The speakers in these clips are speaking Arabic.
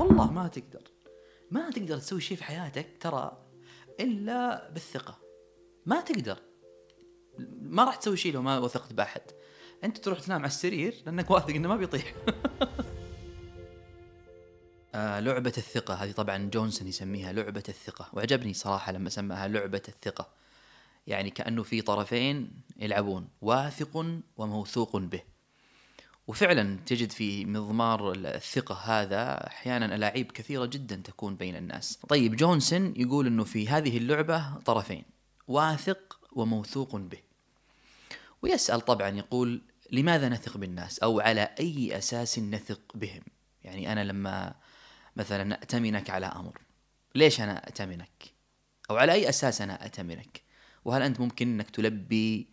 والله. ما تقدر. ما تقدر تسوي شيء في حياتك ترى إلا بالثقة. ما تقدر. ما راح تسوي شيء لو ما وثقت بأحد. أنت تروح تنام على السرير لأنك واثق إنه ما بيطيح. آه لعبة الثقة. هذه طبعا جونسون يسميها لعبة الثقة. وعجبني صراحة لما سماها لعبة الثقة. يعني كأنه في طرفين يلعبون واثق وموثوق به. وفعلا تجد في مضمار الثقة هذا أحيانا ألاعيب كثيرة جدا تكون بين الناس. طيب جونسون يقول أنه في هذه اللعبة طرفين واثق وموثوق به. ويسأل طبعا يقول لماذا نثق بالناس؟ أو على أي أساس نثق بهم؟ يعني أنا لما مثلا أتمنك على أمر ليش أنا أتمنك أو على أي أساس أنا أتمنك وهل أنت ممكن أنك تلبي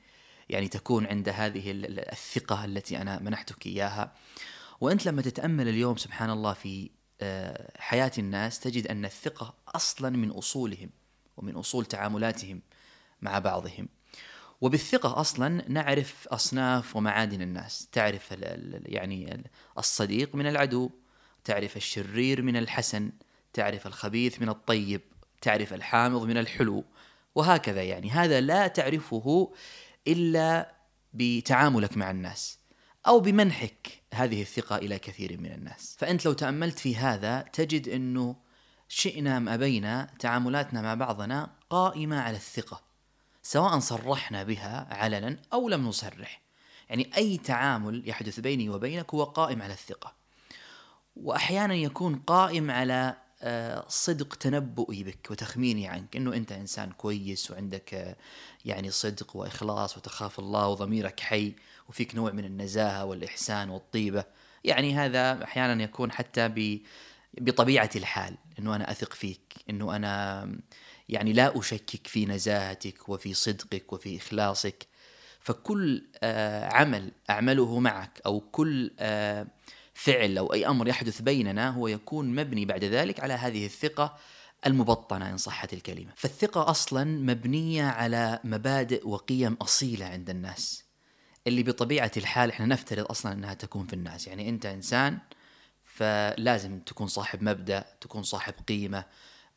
يعني تكون عند هذه الثقة التي أنا منحتك إياها. وأنت لما تتأمل اليوم سبحان الله في آه، حياة الناس تجد أن الثقة أصلا من أصولهم ومن أصول تعاملاتهم مع بعضهم. وبالثقة أصلا نعرف أصناف ومعادن الناس. تعرف يعني الصديق من العدو تعرف الشرير من الحسن تعرف الخبيث من الطيب تعرف الحامض من الحلو وهكذا يعني. هذا لا تعرفه إلا بتعاملك مع الناس أو بمنحك هذه الثقة إلى كثير من الناس. فأنت لو تأملت في هذا تجد أنه شئنا أم أبينا تعاملاتنا مع بعضنا قائمة على الثقة سواء صرحنا بها علنا أو لم نصرح. يعني أي تعامل يحدث بيني وبينك هو قائم على الثقة. وأحيانا يكون قائم على آه، صدق تنبؤي بك وتخميني عنك إنه أنت إنسان كويس وعندك آه، يعني صدق وإخلاص وتخاف الله وضميرك حي وفيك نوع من النزاهة والإحسان والطيبة. يعني هذا أحيانا يكون حتى ب بطبيعة الحال إنه أنا أثق فيك إنه أنا يعني لا أشكك في نزاهتك وفي صدقك وفي إخلاصك. فكل آه، عمل أعمله معك أو كل فعل أو أي أمر يحدث بيننا هو يكون مبني بعد ذلك على هذه الثقة المبطنة إن صحت الكلمة، فالثقة أصلا مبنية على مبادئ وقيم أصيلة عند الناس. اللي بطبيعة الحال إحنا نفترض أصلا إنها تكون في الناس، يعني أنت إنسان فلازم تكون صاحب مبدأ، تكون صاحب قيمة،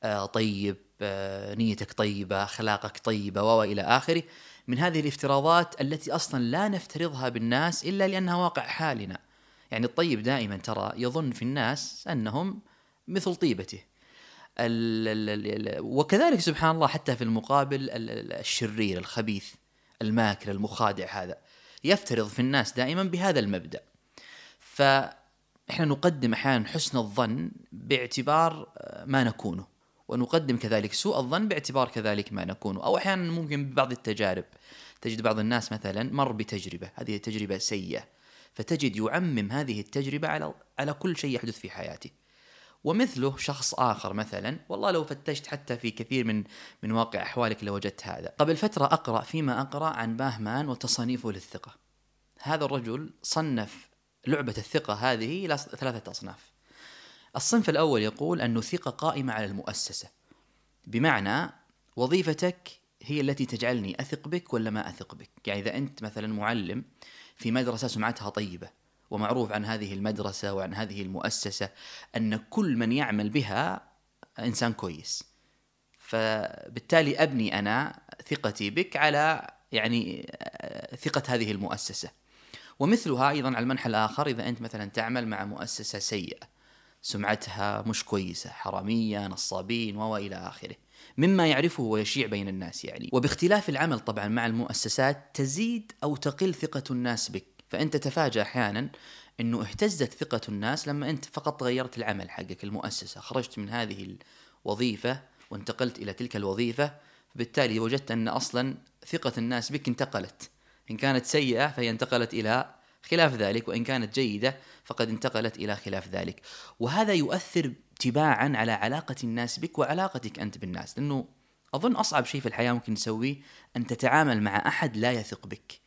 آه، طيب، آه، نيتك طيبة، أخلاقك طيبة والى آخره، من هذه الافتراضات التي أصلا لا نفترضها بالناس إلا لأنها واقع حالنا. يعني الطيب دائما ترى يظن في الناس أنهم مثل طيبته وكذلك سبحان الله حتى في المقابل الشرير الخبيث الماكر المخادع هذا يفترض في الناس دائما بهذا المبدأ. فإحنا نقدم أحيانا حسن الظن باعتبار ما نكونه ونقدم كذلك سوء الظن باعتبار كذلك ما نكونه. أو أحيانا ممكن ببعض التجارب تجد بعض الناس مثلا مر بتجربة هذه تجربة سيئة فتجد يعمم هذه التجربة على على كل شيء يحدث في حياته. ومثله شخص آخر مثلا والله لو فتشت حتى في كثير من من واقع أحوالك لوجدت هذا. قبل فترة أقرأ فيما أقرأ عن باهمان وتصانيفه للثقة. هذا الرجل صنف لعبة الثقة هذه إلى ثلاثة أصناف. الصنف الأول يقول أن ثقة قائمة على المؤسسة. بمعنى وظيفتك هي التي تجعلني أثق بك ولا ما أثق بك. يعني إذا أنت مثلا معلم في مدرسة سمعتها طيبة ومعروف عن هذه المدرسة وعن هذه المؤسسة أن كل من يعمل بها إنسان كويس. فبالتالي أبني أنا ثقتي بك على يعني ثقة هذه المؤسسة. ومثلها أيضا على المنحى الآخر إذا أنت مثلا تعمل مع مؤسسة سيئة سمعتها مش كويسة حرامية نصابين وإلى آخره. مما يعرفه ويشيع بين الناس يعني. وباختلاف العمل طبعا مع المؤسسات تزيد أو تقل ثقة الناس بك. فأنت تتفاجأ أحيانا أنه اهتزت ثقة الناس لما أنت فقط غيرت العمل حقك المؤسسة. خرجت من هذه الوظيفة وانتقلت إلى تلك الوظيفة فبالتالي وجدت أن أصلا ثقة الناس بك انتقلت. إن كانت سيئة فهي انتقلت إلى خلاف ذلك وإن كانت جيدة فقد انتقلت إلى خلاف ذلك. وهذا يؤثر تباعا على علاقة الناس بك وعلاقتك أنت بالناس. لأنه أظن أصعب شيء في الحياة ممكن نسويه أن تتعامل مع أحد لا يثق بك.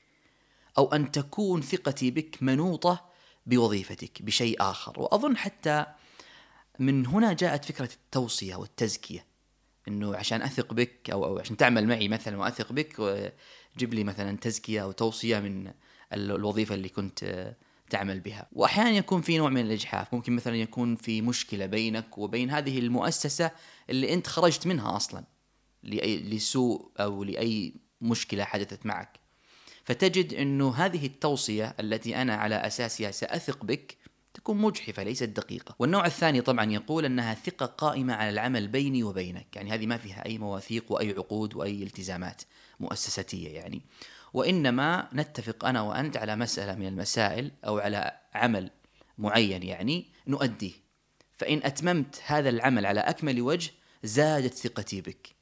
أو أن تكون ثقتي بك منوطة بوظيفتك بشيء آخر. وأظن حتى من هنا جاءت فكرة التوصية والتزكية. إنه عشان أثق بك أو أو عشان تعمل معي مثلا وأثق بك جيب لي مثلا تزكية أو توصية من الوظيفة اللي كنت تعمل بها. واحيانا يكون في نوع من الإجحاف. ممكن مثلا يكون في مشكلة بينك وبين هذه المؤسسة اللي أنت خرجت منها أصلا لأي لسوء أو لأي مشكلة حدثت معك. فتجد إنه هذه التوصية التي أنا على أساسها سأثق بك تكون مجحفة ليست دقيقة. والنوع الثاني طبعا يقول أنها ثقة قائمة على العمل بيني وبينك. يعني هذه ما فيها أي مواثيق وأي عقود وأي التزامات مؤسستية يعني. وإنما نتفق أنا وأنت على مسألة من المسائل أو على عمل معين يعني نؤديه. فإن أتممت هذا العمل على أكمل وجه زادت ثقتي بك.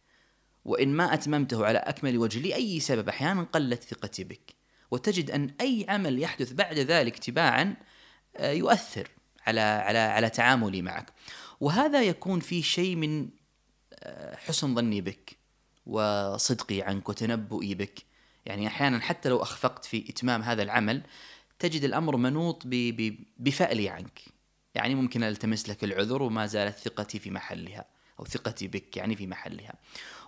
وإن ما أتممته على أكمل وجه لأي سبب أحيانا قلت ثقتي بك. وتجد أن أي عمل يحدث بعد ذلك تباعا آه، يؤثر على على على تعاملي معك. وهذا يكون في شيء من آه، حسن ظني بك وصدقي عنك وتنبؤي بك. يعني أحيانا حتى لو أخفقت في إتمام هذا العمل تجد الأمر منوط بفألي عنك. يعني ممكن ألتمس لك العذر وما زالت ثقتي في محلها. أو ثقتي بك يعني في محلها.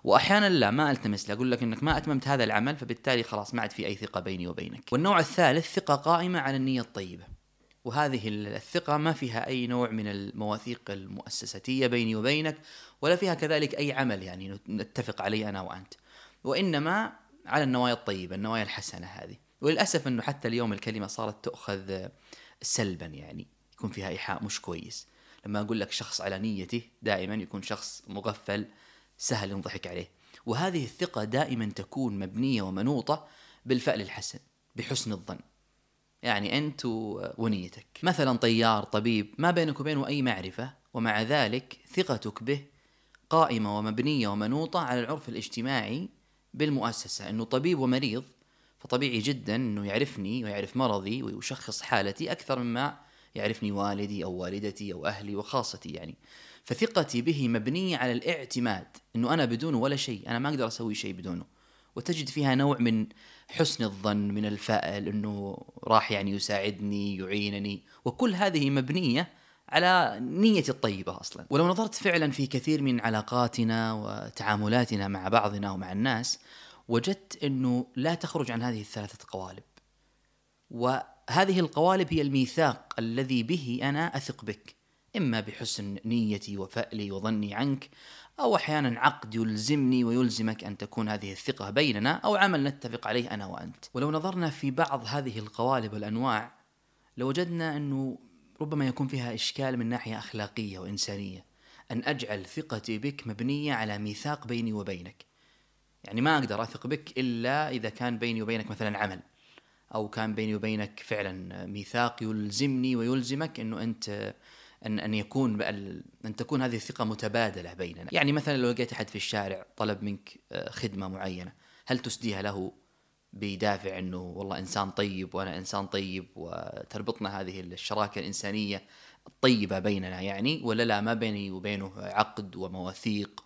وأحيانا لا ما ألتمس له أقول لك إنك ما أتممت هذا العمل فبالتالي خلاص ما عاد في أي ثقة بيني وبينك. والنوع الثالث ثقة قائمة على النية الطيبة. وهذه الثقة ما فيها أي نوع من المواثيق المؤسساتيه بيني وبينك ولا فيها كذلك أي عمل يعني نتفق عليه أنا وأنت. وإنما على النوايا الطيبة النوايا الحسنة هذه. وللأسف إنه حتى اليوم الكلمة صارت تؤخذ سلبا يعني يكون فيها إيحاء مش كويس. لما أقول لك شخص على نيته دائما يكون شخص مغفل سهل ينضحك عليه. وهذه الثقة دائما تكون مبنية ومنوطة بالفعل الحسن بحسن الظن. يعني أنت ونيتك. مثلا طيار طبيب ما بينك وبينه أي معرفة ومع ذلك ثقتك به قائمة ومبنية ومنوطة على العرف الاجتماعي بالمؤسسة. أنه طبيب ومريض فطبيعي جدا أنه يعرفني ويعرف مرضي ويشخص حالتي أكثر مما يعرفني والدي أو والدتي أو أهلي وخاصتي يعني. فثقتي به مبنية على الاعتماد أنه أنا بدونه ولا شيء أنا ما أقدر أسوي شيء بدونه. وتجد فيها نوع من حسن الظن من الفائل أنه راح يعني يساعدني يعينني. وكل هذه مبنية على نيتي الطيبة أصلا. ولو نظرت فعلا في كثير من علاقاتنا وتعاملاتنا مع بعضنا ومع الناس وجدت أنه لا تخرج عن هذه الثلاثة قوالب. وهذه القوالب هي الميثاق الذي به أنا أثق بك إما بحسن نيتي وفألي وظني عنك أو أحيانا عقد يلزمني ويلزمك أن تكون هذه الثقة بيننا أو عمل نتفق عليه أنا وأنت. ولو نظرنا في بعض هذه القوالب والأنواع لوجدنا أنه ربما يكون فيها إشكال من ناحية أخلاقية وإنسانية. أن أجعل ثقتي بك مبنية على ميثاق بيني وبينك. يعني ما أقدر أثق بك إلا إذا كان بيني وبينك مثلا عمل. أو كان بيني وبينك فعلا ميثاق يلزمني ويلزمك أنه أنت أن أن يكون أن تكون هذه الثقة متبادلة بيننا، يعني مثلا لو لقيت أحد في الشارع طلب منك آه، خدمة معينة، هل تسديها له بدافع إنه والله إنسان طيب وأنا إنسان طيب وتربطنا هذه الشراكة الإنسانية الطيبة بيننا يعني ولا لا ما بيني وبينه عقد ومواثيق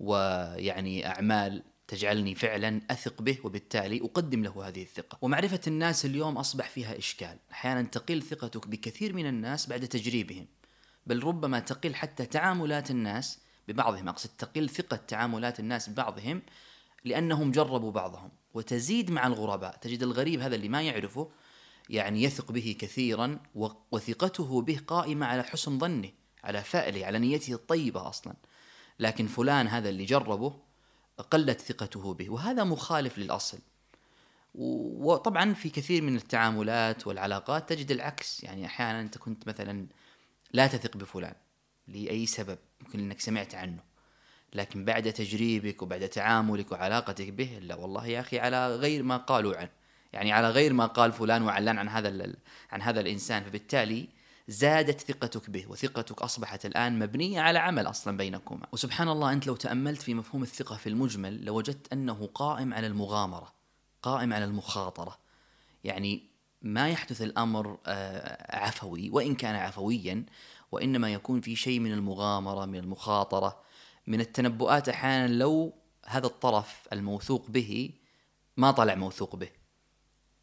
ويعني أعمال تجعلني فعلا أثق به وبالتالي أقدم له هذه الثقة، ومعرفة الناس اليوم أصبح فيها إشكال، أحيانا تقل ثقتك بكثير من الناس بعد تجريبهم، بل ربما تقل حتى تعاملات الناس ببعضهم. أقصد تقل ثقة تعاملات الناس ببعضهم لأنهم جربوا بعضهم. وتزيد مع الغرباء. تجد الغريب هذا اللي ما يعرفه يعني يثق به كثيرا وثقته به قائمة على حسن ظنه على فأله على نيته الطيبة أصلا. لكن فلان هذا اللي جربه قلت ثقته به وهذا مخالف للأصل. وطبعا في كثير من التعاملات والعلاقات تجد العكس. يعني أحيانا أنت كنت مثلا لا تثق بفلان لأي سبب ممكن أنك سمعت عنه. لكن بعد تجريبك وبعد تعاملك وعلاقتك به لا والله يا أخي على غير ما قالوا عنه. يعني على غير ما قال فلان وعلان عن هذا عن هذا الإنسان. فبالتالي زادت ثقتك به وثقتك أصبحت الآن مبنية على عمل أصلا بينكما. وسبحان الله أنت لو تأملت في مفهوم الثقة في المجمل لوجدت أنه قائم على المغامرة قائم على المخاطرة. يعني ما يحدث الأمر آه، عفوي وإن كان عفويا وإنما يكون في شيء من المغامرة من المخاطرة من التنبؤات أحيانا لو هذا الطرف الموثوق به ما طلع موثوق به.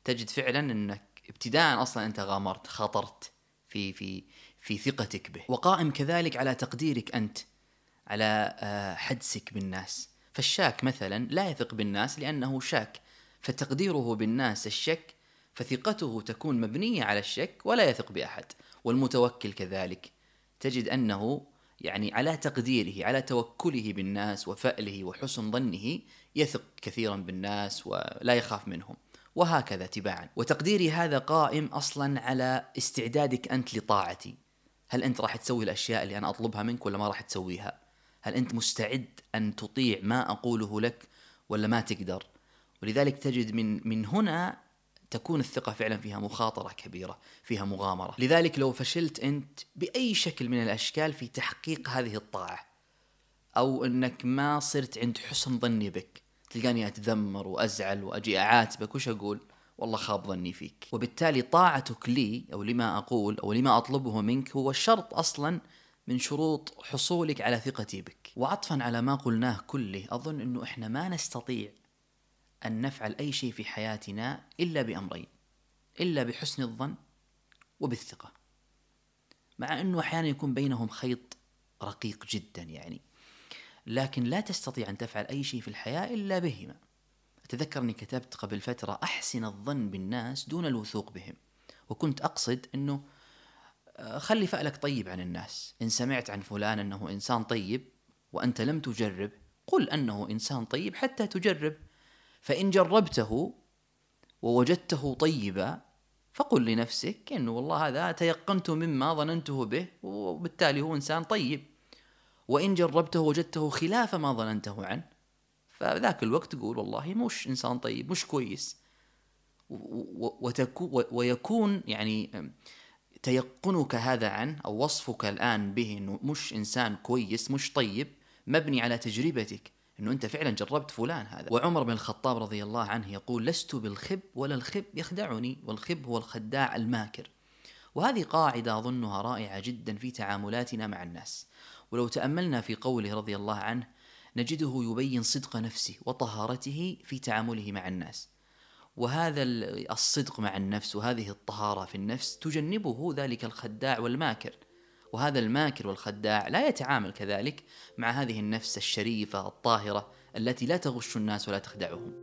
تجد فعلا إنك ابتداء أصلا أنت غامرت خاطرت. في في في ثقتك به. وقائم كذلك على تقديرك أنت على آه، حدسك بالناس. فالشاك مثلا لا يثق بالناس لأنه شاك فتقديره بالناس الشك فثقته تكون مبنية على الشك ولا يثق بأحد. والمتوكل كذلك تجد أنه يعني على تقديره على توكله بالناس وفأله وحسن ظنه يثق كثيرا بالناس ولا يخاف منهم. وهكذا تباعا. وتقديري هذا قائم أصلا على استعدادك أنت لطاعتي. هل أنت راح تسوي الأشياء اللي أنا أطلبها منك ولا ما راح تسويها؟ هل أنت مستعد أن تطيع ما أقوله لك ولا ما تقدر؟ ولذلك تجد من من هنا تكون الثقة فعلا فيها مخاطرة كبيرة فيها مغامرة. لذلك لو فشلت أنت بأي شكل من الأشكال في تحقيق هذه الطاعة أو أنك ما صرت عند حسن ظني بك تلقاني أتذمر وأزعل وأجي أعاتبك وش أقول؟ والله خاب ظني فيك. وبالتالي طاعتك لي أو لما أقول أو لما أطلبه منك هو الشرط أصلا من شروط حصولك على ثقتي بك. وعطفا على ما قلناه كله أظن أنه إحنا ما نستطيع أن نفعل أي شيء في حياتنا إلا بأمرين إلا بحسن الظن وبالثقة. مع أنه أحيانا يكون بينهم خيط رقيق جدا يعني. لكن لا تستطيع أن تفعل أي شيء في الحياة إلا بهما. أتذكر أني كتبت قبل فترة أحسن الظن بالناس دون الوثوق بهم. وكنت أقصد أنه آه، خلي فألك طيب عن الناس. إن سمعت عن فلان أنه إنسان طيب وأنت لم تجرب قل أنه إنسان طيب حتى تجرب. فإن جربته ووجدته طيبا فقل لنفسك إنه والله هذا تيقنت مما ظننته به وبالتالي هو إنسان طيب. وإن جربته وجدته خلاف ما ظننته عنه. فذاك الوقت تقول والله مش إنسان طيب مش كويس. ويكون يعني تيقنك هذا عنه أو وصفك الآن به إنه مش إنسان كويس مش طيب مبني على تجربتك إنه أنت فعلا جربت فلان هذا. وعمر بن الخطاب رضي الله عنه يقول لست بالخب ولا الخب يخدعني والخب هو الخداع الماكر. وهذه قاعدة أظنها رائعة جدا في تعاملاتنا مع الناس. ولو تأملنا في قوله رضي الله عنه نجده يبين صدق نفسه وطهارته في تعامله مع الناس. وهذا الصدق مع النفس وهذه الطهارة في النفس تجنبه ذلك الخداع والماكر. وهذا الماكر والخداع لا يتعامل كذلك مع هذه النفس الشريفة الطاهرة التي لا تغش الناس ولا تخدعهم.